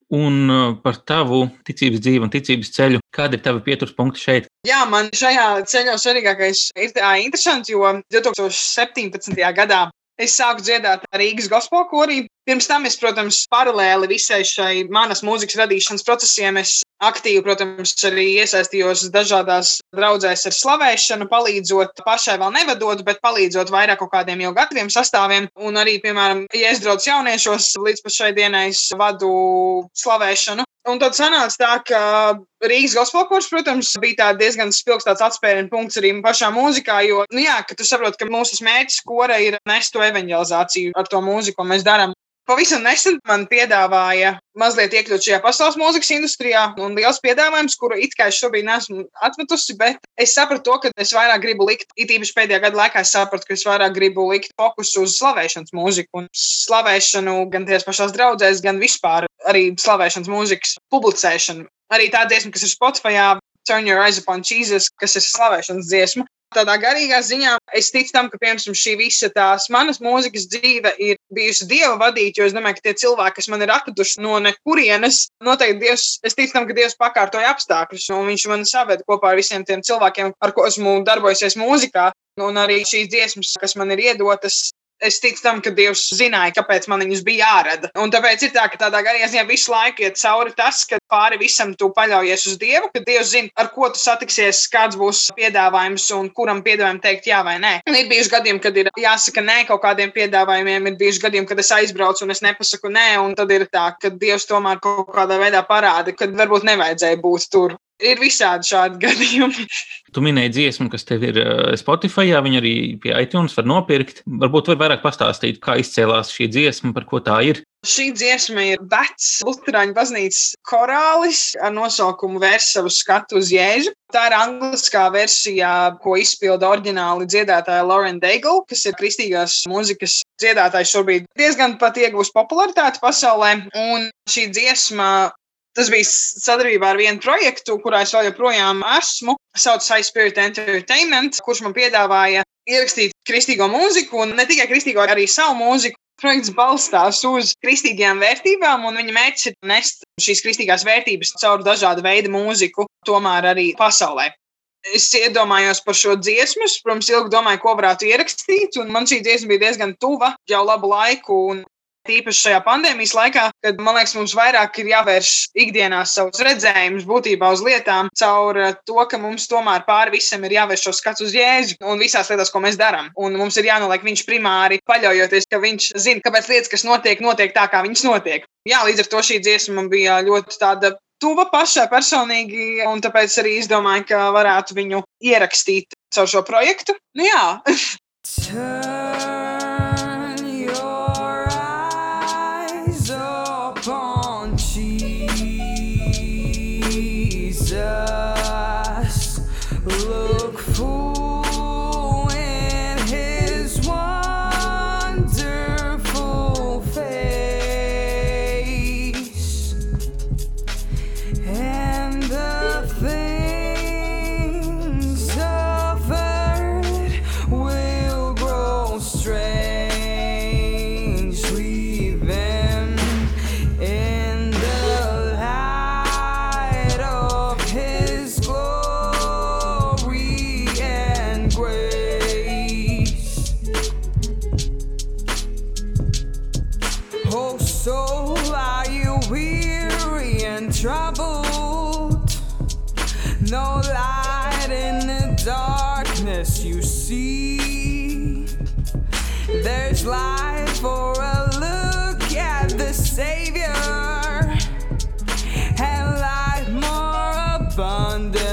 Un uh, par tavu ticības dzīvi un ticības ceļu, kāda ir tava pieturas punkti šeit? Jā, man šajā ceļā svarīgākais ir tā interesanti, jo 2017. gadā es sāku dziedāt Rīgas gospel korī. Pirms tam es, protams, paralēli visai šai manas mūzikas radīšanas procesiem, es aktīvi, protams, arī iesaistījos dažādās draudzēs ar slavēšanu, palīdzot pašai vēl nevadot, bet palīdzot vairāk kaut kādiem jau gataviem sastāviem. Un arī, piemēram, ja es draudzes jauniešos līdz pat šai dienai vadu slavēšanu. Un tad sanāca tā, ka Rīgas gospelkurs, protams, bija diezgan spilgts atspērienu punkts arī pašā mūzikā, jo, nu jā, ka tu saproti, ka mūsu mērķis kora ir nest to evanģelizāciju ar to mūziku, ko mēs darām. Pavisam nesen man piedāvāja mazliet iekļūt šajā pasaules mūzikas industrijā, un liels piedāvājums, kuru it kā es šobrīd neesmu atmetusi, bet es sapratu to, ka es vairāk gribu likt, it īpaši pēdējā gada laikā, es sapratu, ka es vairāk gribu likt fokusu uz slavēšanas mūziku un slavēšanu gan tajās pašās draudzēs, gan vispār arī slavēšanas mūzikas publicēšanu. Arī tā dziesma, kas ir Spotify, Turn Your Eyes Upon Jesus, kas ir slavēšanas dziesma. Tādā garīgā ziņā es ticu tam, ka piemēram šī visa tās manas mūzikas dzīve ir bijusi dieva vadīta, jo es domāju, ka tie cilvēki, kas man ir atraduši no nekurienes, noteikti Dievs, es ticu tam, ka Dievs pakārtoja apstākļus, un viņš man saved kopā ar visiem tiem cilvēkiem, ar ko esmu darbojusies mūzikā. Un arī šīs dziesmas, kas man ir iedotas, Es ticu tam, ka Dievs zināja, kāpēc man viņus bija jārada. Un tāpēc ir tā, ka tādā garīgā ziņā visu laiku iet cauri tas, ka pāri visam tu paļaujies uz Dievu, ka Dievs zina, ar ko tu satiksies, kāds būs piedāvājums un kuram piedāvājumam teikt jā vai nē. Un ir bijuši gadījumi, kad ir jāsaka nē kaut kādiem piedāvājumiem, ir bijuši gadījumi, kad es aizbraucu un es nepasaku nē, un tad ir tā, ka Dievs tomēr kaut kādā veidā parāda, ka varbūt nevajadzēja būt tur. Ir visādi šādi (laughs) gadījumi. Tu minēji dziesmu, kas tev ir eh, Spotify, viņa arī pie iTunes var nopirkt. Varbūt var vairāk pastāstīt, kā izcēlās šī dziesma, par ko tā ir. Šī dziesma ir vecs Lutāņu baznīcas korālis ar nosaukumu Vērs savu skatu uz Jēzu. Tā ir angliskā versijā, ko izpilda oriģināli dziedātāja Lauren Daigle, kas ir kristīgās mūzikas dziedātājs šobrīd diezgan pat ieguvusi popularitāti pasaulē. Un šī dziesma Tas bija sadarbībā ar vienu projektu, kurā es vēl joprojām esmu. Sauc High Spirit Entertainment, kurš man piedāvāja ierakstīt kristīgo mūziku, un ne tikai kristīgo, arī savu mūziku. Projekts balstās uz kristīgajām vērtībām, un viņa mērķis ir nest šīs kristīgās vērtības caur dažādu veidu mūziku, tomēr arī pasaulē. Es iedomājos par šo dziesmu, protams, ilgi domāju, ko varētu ierakstīt, un man šī dziesma bija diezgan tuva jau labu laiku. Tīpaši šajā pandēmijas laikā, kad man liekas, mums vairāk ir jāvērš ikdienā savus redzējumus, būtībā uz lietām, caur eh, to, ka mums tomēr pāri visam ir jāvērš šo skats uz jēzu un visās lietās, ko mēs darām. Un mums ir jānoliek viņš primāri, paļaujoties, ka viņš zina, kāpēc lietas, kas notiek, notiek tā, kā viņas notiek. Jā, līdz ar to šī dziesma bija ļoti tāda tuva pašai personīgi, un tāpēc arī izdomāju, ka varētu viņu ierakstīt caur šo projektu. Nu, jā. found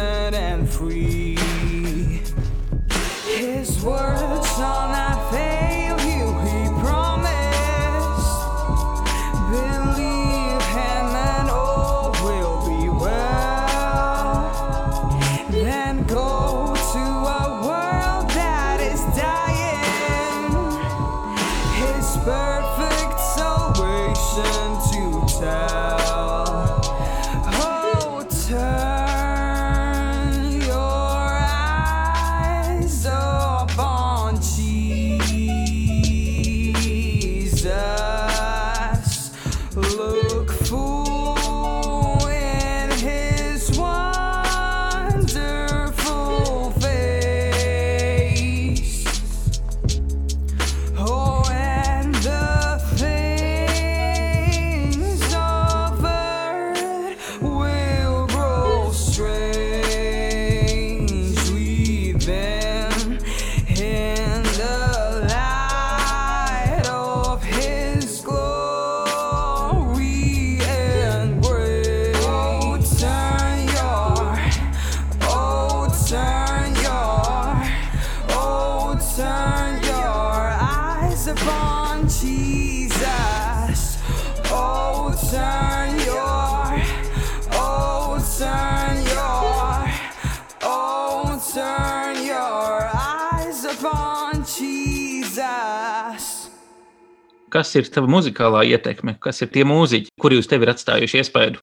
Kas ir tava muzikālā ietekme? Kas ir tie mūziķi, kuri uz tevi ir atstājuši iespaidu?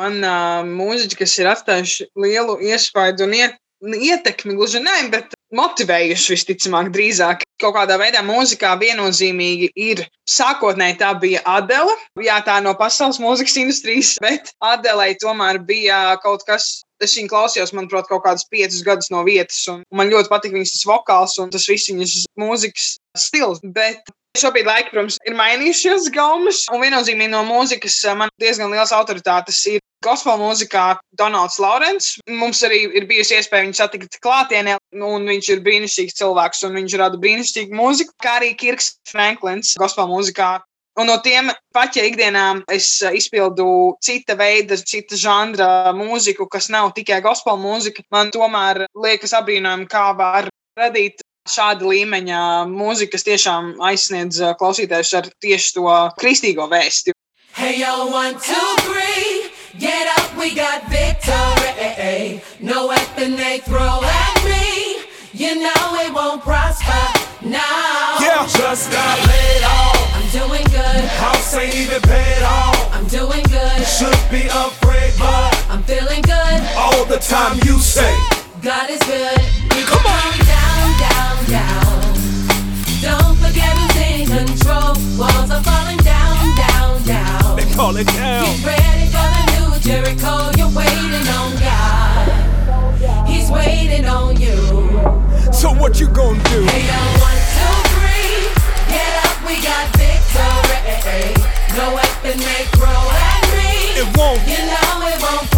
Man uh, mūziķi, kas ir atstājuši lielu iespaidu un iet, ietekmi, gluži ne, bet motivējuši visticamāk drīzāk. Kaut kādā veidā mūzikā viennozīmīgi ir. Sākotnēji tā bija Adela, jā, tā no pasaules mūzikas industrijas, bet Adelei tomēr bija kaut kas. Es viņu klausījos, manuprāt, kaut kādus piecus gadus no vietas, un man ļoti patīk viņas tas vokāls un tas viss viņas mūzikas stils. Bet Šobrīd laiki, protams, ir mainījušies gaumas, un viennozīmīgi no mūzikas eh, man diezgan liels autoritātes ir gospel mūzikā Donalds Laurents. Mums arī ir bijusi iespēja viņu satikt klātienē, un viņš ir brīnišķīgs cilvēks, un viņš rada brīnišķīgu mūziku, kā arī Kirks Franklins gospel mūzikā. Un no tiem pat, ja ikdienā es eh, izpildu cita veida, cita žanra mūziku, kas nav tikai gospel mūzika, man tomēr liekas apbrīnojami, kā var radīt šāda līmeņa mūzika, kas tiešām aizsniedz uh, klausītājus ar tieši to kristīgo vēsti. Hey yo, one, two, three. Get up, we got victory. No weapon they throw at me. You know it won't prosper. Now, Yeah, just got laid off. I'm doing good. House ain't even paid off. I'm doing good. Should be afraid, but I'm feeling good. all the time you say, God is good. We Come on. down, down, in. Walls are falling down, down, down. they call it down. Get ready for the new Jericho. You're waiting on God. He's waiting on you. So what you gonna do? Hey, yo, one, two, three. Get up, we got victory. No weapon may grow at me. It won't. You know it won't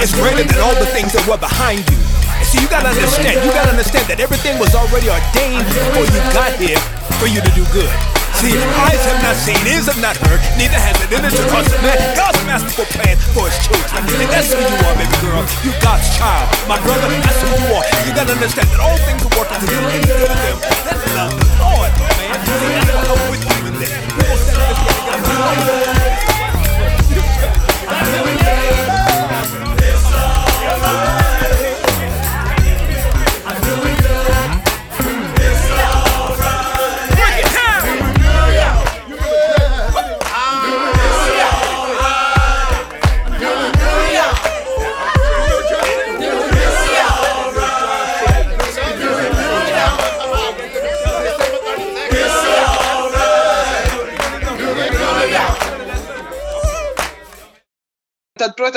is greater than all the things that were behind you. See, you gotta understand, you gotta understand that everything was already ordained before you got here for you to do good. See, eyes have not seen, ears have not heard, neither has it entered the hearts man. God's masterful plan for his children. And that's who you are, baby girl. You God's child. My brother, that's who you are. You gotta understand that all things are working together for good of them that love the Lord, man. See, that's why I'm with you in this. Gonna stand this together.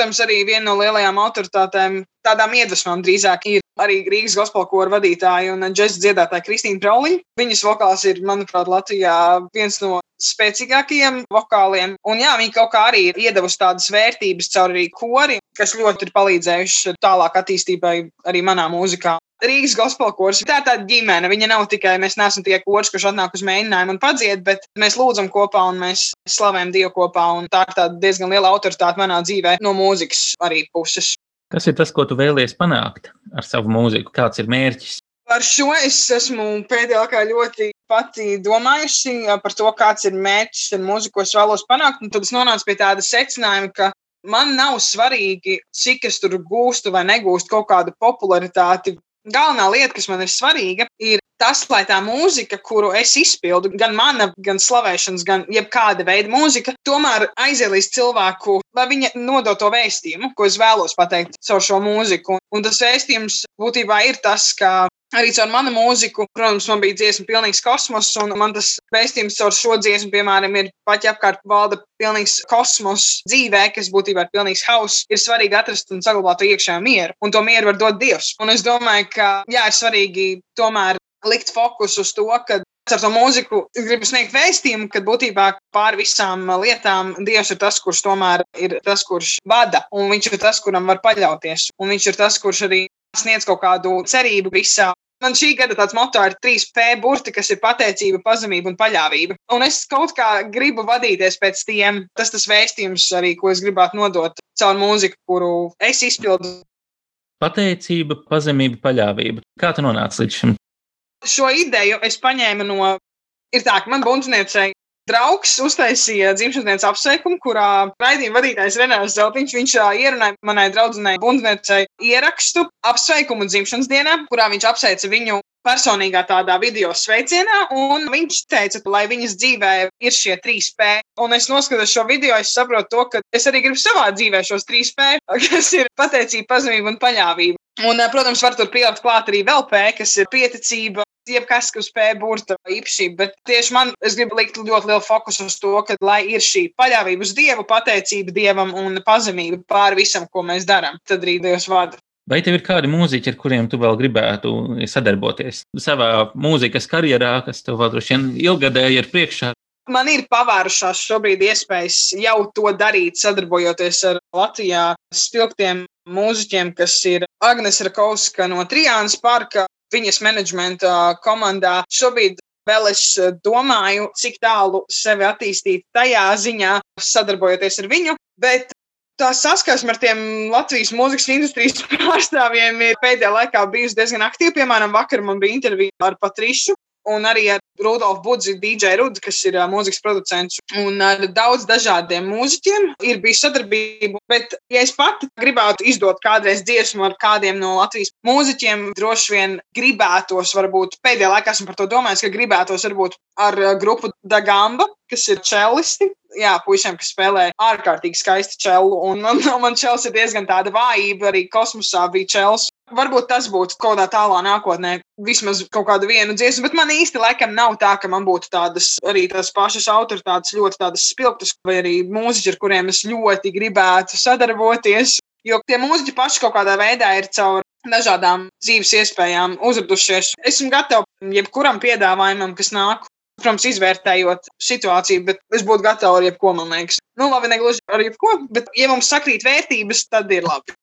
Protams, arī viena no lielajām autoritātēm, tādām iedvesmām drīzāk ir arī Rīgas gospel kora vadītāja un džēzus dziedātāja Kristīna Brauliņa. Viņas vokāls ir, manuprāt, Latvijā viens no spēcīgākajiem vokāliem. Un jā, viņi kaut kā arī ir iedavusi tādas vērtības caur arī kori, kas ļoti ir palīdzējuši tālāk attīstībai arī manā mūzikā. Rīgas gospel kurs. Tā ir tāda ģimene. Viņa nav tikai, mēs neesam tikai kurs, kurš atnāk uz mēģinājumu un padzied, bet mēs lūdzam kopā un mēs slavējam Dievu kopā. Un tā ir tāda diezgan liela autoritāte manā dzīvē no mūzikas arī puses. Kas ir tas, ko tu vēlies panākt ar savu mūziku? Kāds ir mērķis? Par šo es esmu pēdējā laikā ļoti pati domājusi par to, kāds ir mērķis ar mūziku, ko es vēlos panākt. Un tad es nonācu pie tāda secinājuma, ka man nav svarīgi, cik es tur gūstu vai negūstu kaut kādu popularitāti galvenā lieta, kas man ir svarīga, ir tas, lai tā mūzika, kuru es izpildu, gan mana, gan slavēšanas, gan jebkāda veida mūzika, tomēr aiziet līdz cilvēku, lai viņa nodot to vēstījumu, ko es vēlos pateikt caur šo mūziku. Un tas vēstījums būtībā ir tas, ka Arī caur manu mūziku, protams, man bija dziesma, pilnīgs kosmos, un man tas vēstījums caur šo dziesmu, piemēram, ir pat ja apkārt valda pilnīgs kosmos dzīvē, kas būtībā ir pilnīgs hauss, ir svarīgi atrast un saglabāt to iekšējo mieru, un to mieru var dot Dievs. Un es domāju, ka jā, ir svarīgi tomēr likt fokus uz to, ka ar to mūziku gribu sniegt vēstījumu, ka būtībā pāri visām lietām Dievs ir tas, kurš tomēr ir tas, kurš vada, un viņš ir tas, kuram var paļauties, un viņš ir tas, kurš arī sniedz kaut kādu cerību visā. Man šī gada tāds moto ir 3P burti, kas ir pateicība, pazemība un paļāvība. Un es kaut kā gribu vadīties pēc tiem. Tas tas vēstījums arī, ko es gribētu nodot caur mūziku, kuru es izpildu. Pateicība, pazemība, paļāvība. Kā tu nonāci līdz šim? Šo ideju es paņēmu no. Ir tā, ka man bundzniecei draugs uztaisīja dzimšanas dienas apsveikumu, kurā raidījuma vadītājs Renārs Zeltiņš viņš ierunāja manai draudzenei bundzniecei ierakstu apsveikumu dzimšanas dienā, kurā viņš apsveica viņu personīgā tādā video sveicienā, un viņš teica, lai viņas dzīvē ir šie trīs P. Un es noskatos šo video, es saprotu to, ka es arī gribu savā dzīvē šos trīs P, (laughs) kas ir pateicība, pazemība un paļāvība. Un, protams, var tur pielikt klāt arī vēl P, kas ir pieticība, jebkas, kas spēj burta īpašība. Bet tieši man, es gribu likt ļoti lielu fokusu uz to, ka, lai ir šī paļāvība uz Dievu, pateicība Dievam un pazemība pāri visam, ko mēs darām, tad arī Dievs vada. Vai tev ir kādi mūziķi, ar kuriem tu vēl gribētu sadarboties savā mūzikas karjerā, kas tev vēl droši vien ilgadēji ir priekšā? Man ir pavērušās šobrīd iespējas jau to darīt, sadarbojoties ar Latvijā spilgtiem mūziķiem, kas ir Agnes Rakauska no Trijānas parka, viņas menedžmenta komandā. Šobrīd vēl es domāju, cik tālu sevi attīstīt tajā ziņā, sadarbojoties ar viņu. Bet tā saskarsme ar tiem Latvijas mūzikas industrijas (laughs) pārstāvjiem ir pēdējā laikā bijusi diezgan aktīva. Piemēram, vakar man bija intervija ar Patrišu. Un arī ar Rudolfu Budzi, DJ Rudu, kas ir mūzikas producents, un ar daudz dažādiem mūziķiem ir bijis sadarbība. Bet, ja es pati gribētu izdot kādreiz dziesmu ar kādiem no Latvijas mūziķiem, droši vien gribētos, varbūt pēdējā laikā esmu par to domājis, ka gribētos varbūt ar grupu Dagamba, kas ir čelisti. Jā, puišiem, kas spēlē ārkārtīgi skaisti čelu. Un man, (laughs) man čels ir diezgan tāda vājība. Arī kosmosā bija čels. Varbūt tas būtu kaut kādā tālā nākotnē, vismaz kaut kādu vienu dziesmu, bet man īsti laikam nav tā, ka man būtu tādas arī tās pašas autoritātes, ļoti tādas spilgtas, vai arī mūziķi, ar kuriem es ļoti gribētu sadarboties. Jo tie mūziķi paši kaut kādā veidā ir caur dažādām dzīves iespējām uzradušies. Esmu gatava jebkuram piedāvājumam, kas nāk. Protams, izvērtējot situāciju, bet es būtu gatava ar jebko, man liekas. Nu, labi, negluži ar jebko, bet, ja mums sakrīt vērtības, tad ir labi.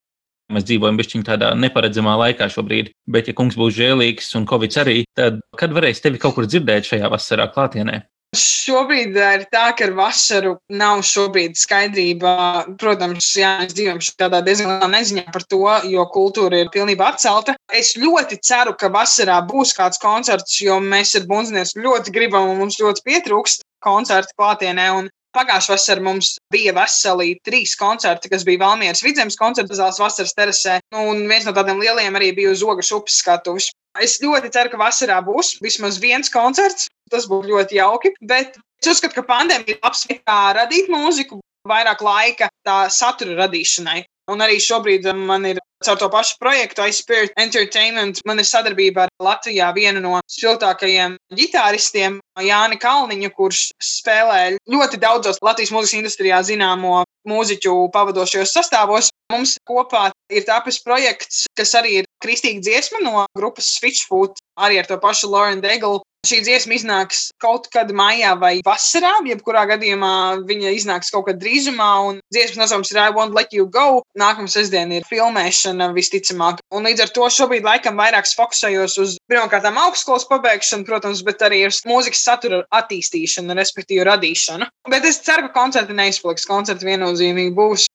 Mēs dzīvojam bišķiņ tādā neparedzamā laikā šobrīd, bet, ja kungs būs žēlīgs un covid arī, tad kad varēs tevi kaut kur dzirdēt šajā vasarā klātienē? Šobrīd ir tā, ka ar vasaru nav šobrīd skaidrība. Protams, jā, mēs dzīvojam tādā diezgan lielā neziņā par to, jo kultūra ir pilnībā atcelta. Es ļoti ceru, ka vasarā būs kāds koncerts, jo mēs ar Bunznieks ļoti gribam un mums ļoti pietrūkst koncertu klātienē. Un Pagājušā vasarā mums bija veseli trīs koncerti, kas bija Valmieras vidzemes koncerta zāles vasaras terasē. Nu, Un viens no tādiem lieliem arī bija uz Ogas upes skatuves. Es ļoti ceru, ka vasarā būs vismaz viens koncerts. Tas būtu ļoti jauki. Bet es uzskatu, ka pandēmija ir labs veids, kā radīt mūziku, vairāk laika tā satura radīšanai. Un arī šobrīd man ir caur to pašu projektu iSpirit Entertainment. Man ir sadarbība ar Latvijā vienu no spilgtākajiem ģitāristiem, Jāni Kalniņu, kurš spēlē ļoti daudzos Latvijas mūzikas industrijā zināmo mūziķu pavadošajos sastāvos. Mums kopā ir tapis projekts, kas arī ir kristīga dziesma no grupas Switchfoot, arī ar to pašu Lauren Deglu. Šī dziesma iznāks kaut kad maijā vai vasarā, jebkurā gadījumā viņa iznāks kaut kad drīzumā. Un dziesmas nosaukums ir I Won't Let You Go. Nākamā sestdiena ir filmēšana visticamāk. Un līdz ar to šobrīd laikam vairāk fokusējos uz pirmkārt augstskolas pabeigšanu, protams, bet arī uz mūzikas satura attīstīšanu, respektīvi radīšanu. Bet es ceru, ka koncerti neizpaliks. Koncerti viennozīmīgi būs.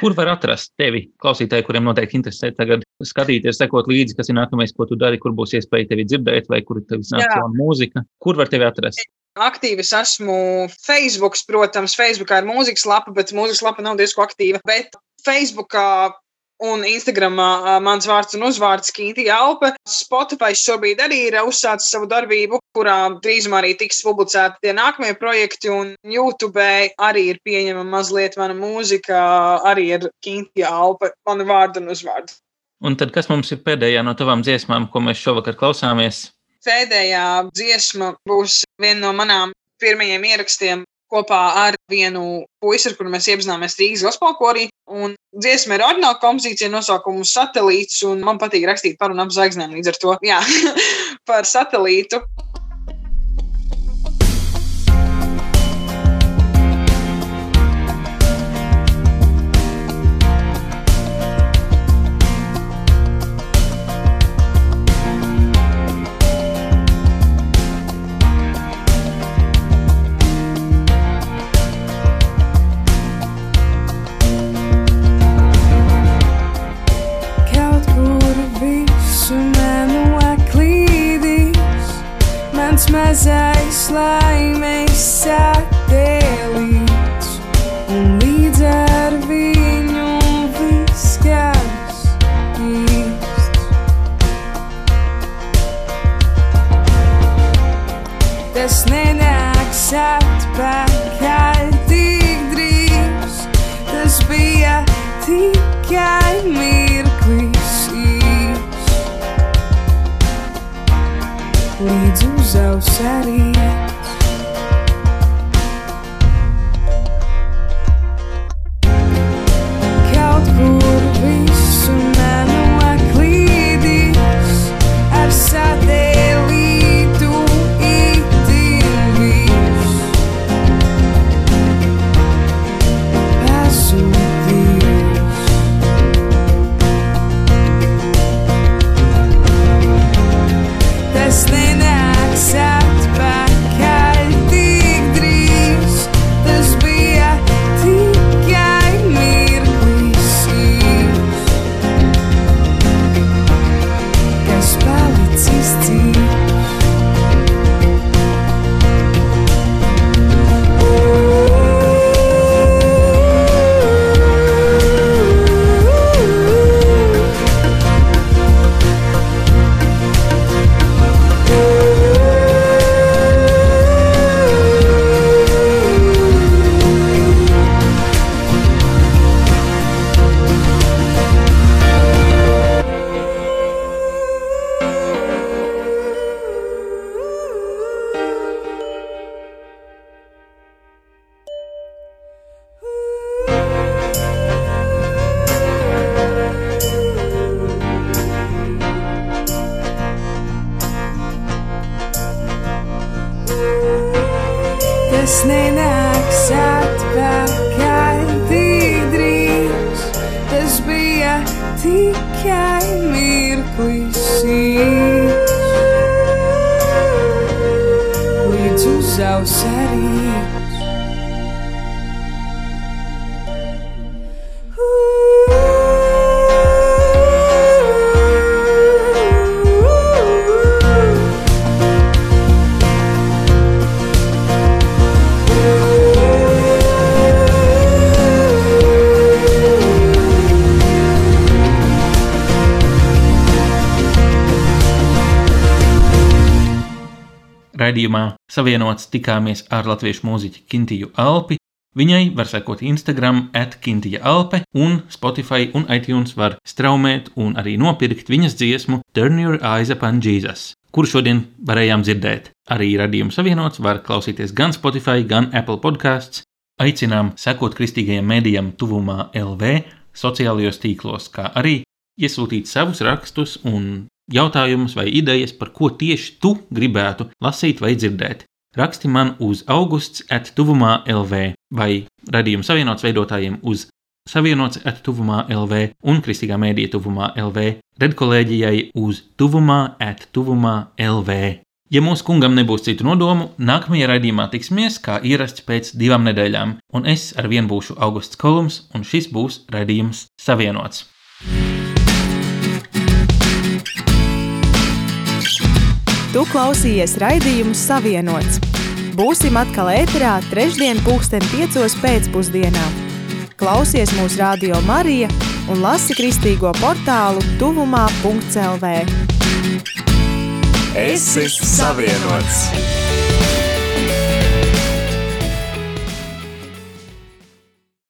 Kur var atrast tevi? Klausītāji, kuriem noteikti interesē tagad skatīties, sekot līdzi, kas ir nākamais, ko tu dari, kur būs iespēja tevi dzirdēt, vai kur tev nāk jauna mūzika. Kur var tevi atrast? Aktīvi es esmu Facebook, protams, Facebookā ir mūzikas lapa, bet mūzikas lapa nav diezgan aktīva. Bet Facebookā un Instagramā mans vārds un uzvārds Kīti Alpe. Spotify šobrīd arī ir uzsācis savu darbību, kurā drīzumā arī tiks publicēti tie nākamie projekti, un YouTube arī ir pieņemama mazliet mana mūzika, arī ir Kīti Alpe, mani vārdu un uzvārdu. Un tad, kas mums ir pēdējā no tavām dziesmām, ko mēs šovakar klausāmies? Pēdējā dziesma būs viena no manām pirmajiem ierakstiem kopā ar vienu puisi, ar kuru mēs iepazināmies Rīgas gospelkorī. Un dziesma ir ordināla kompozīcija nosaukumu satelīts, un man patīk rakstīt par un ap zvaigznēm līdz ar to. Jā, (laughs) par satelītu. fly. Raidījumā savienots tikāmies ar latviešu mūziķu Kintiju Alpi, Viņai var sekot Instagram, atkintija Alpe, un Spotify un iTunes var straumēt un arī nopirkt viņas dziesmu Turn Your Eyes Upon Jesus, kuru šodien varējām dzirdēt. Arī radījums savienots var klausīties gan Spotify, gan Apple podkāsts. Aicinām sekot kristīgajam mēdījam tuvumā LV sociālajos tīklos, kā arī iesūtīt savus rakstus un jautājumus vai idejas, par ko tieši tu gribētu lasīt vai dzirdēt. Raksti man uz augusts attuvumā LV vai radījuma savienots veidotājiem uz savienots attuvumā LV un kristīgā mēdīja tuvumā LV, redkolēģijai uz tuvumā attuvumā LV. Ja mūsu kungam nebūs citu nodomu, nākamajā raidījumā tiksimies kā ierasts pēc divām nedēļām, un es ar vienu būšu Augusts Kolums, un šis būs raidījums savienots. Tu klausījies raidījumu Savienots. Būsim atkal ēterā trešdien pulksten piecos pēcpusdienā. Klausies mūsu radio Marija un lasi kristīgo portālu tuvumā.lv. Esi savienots!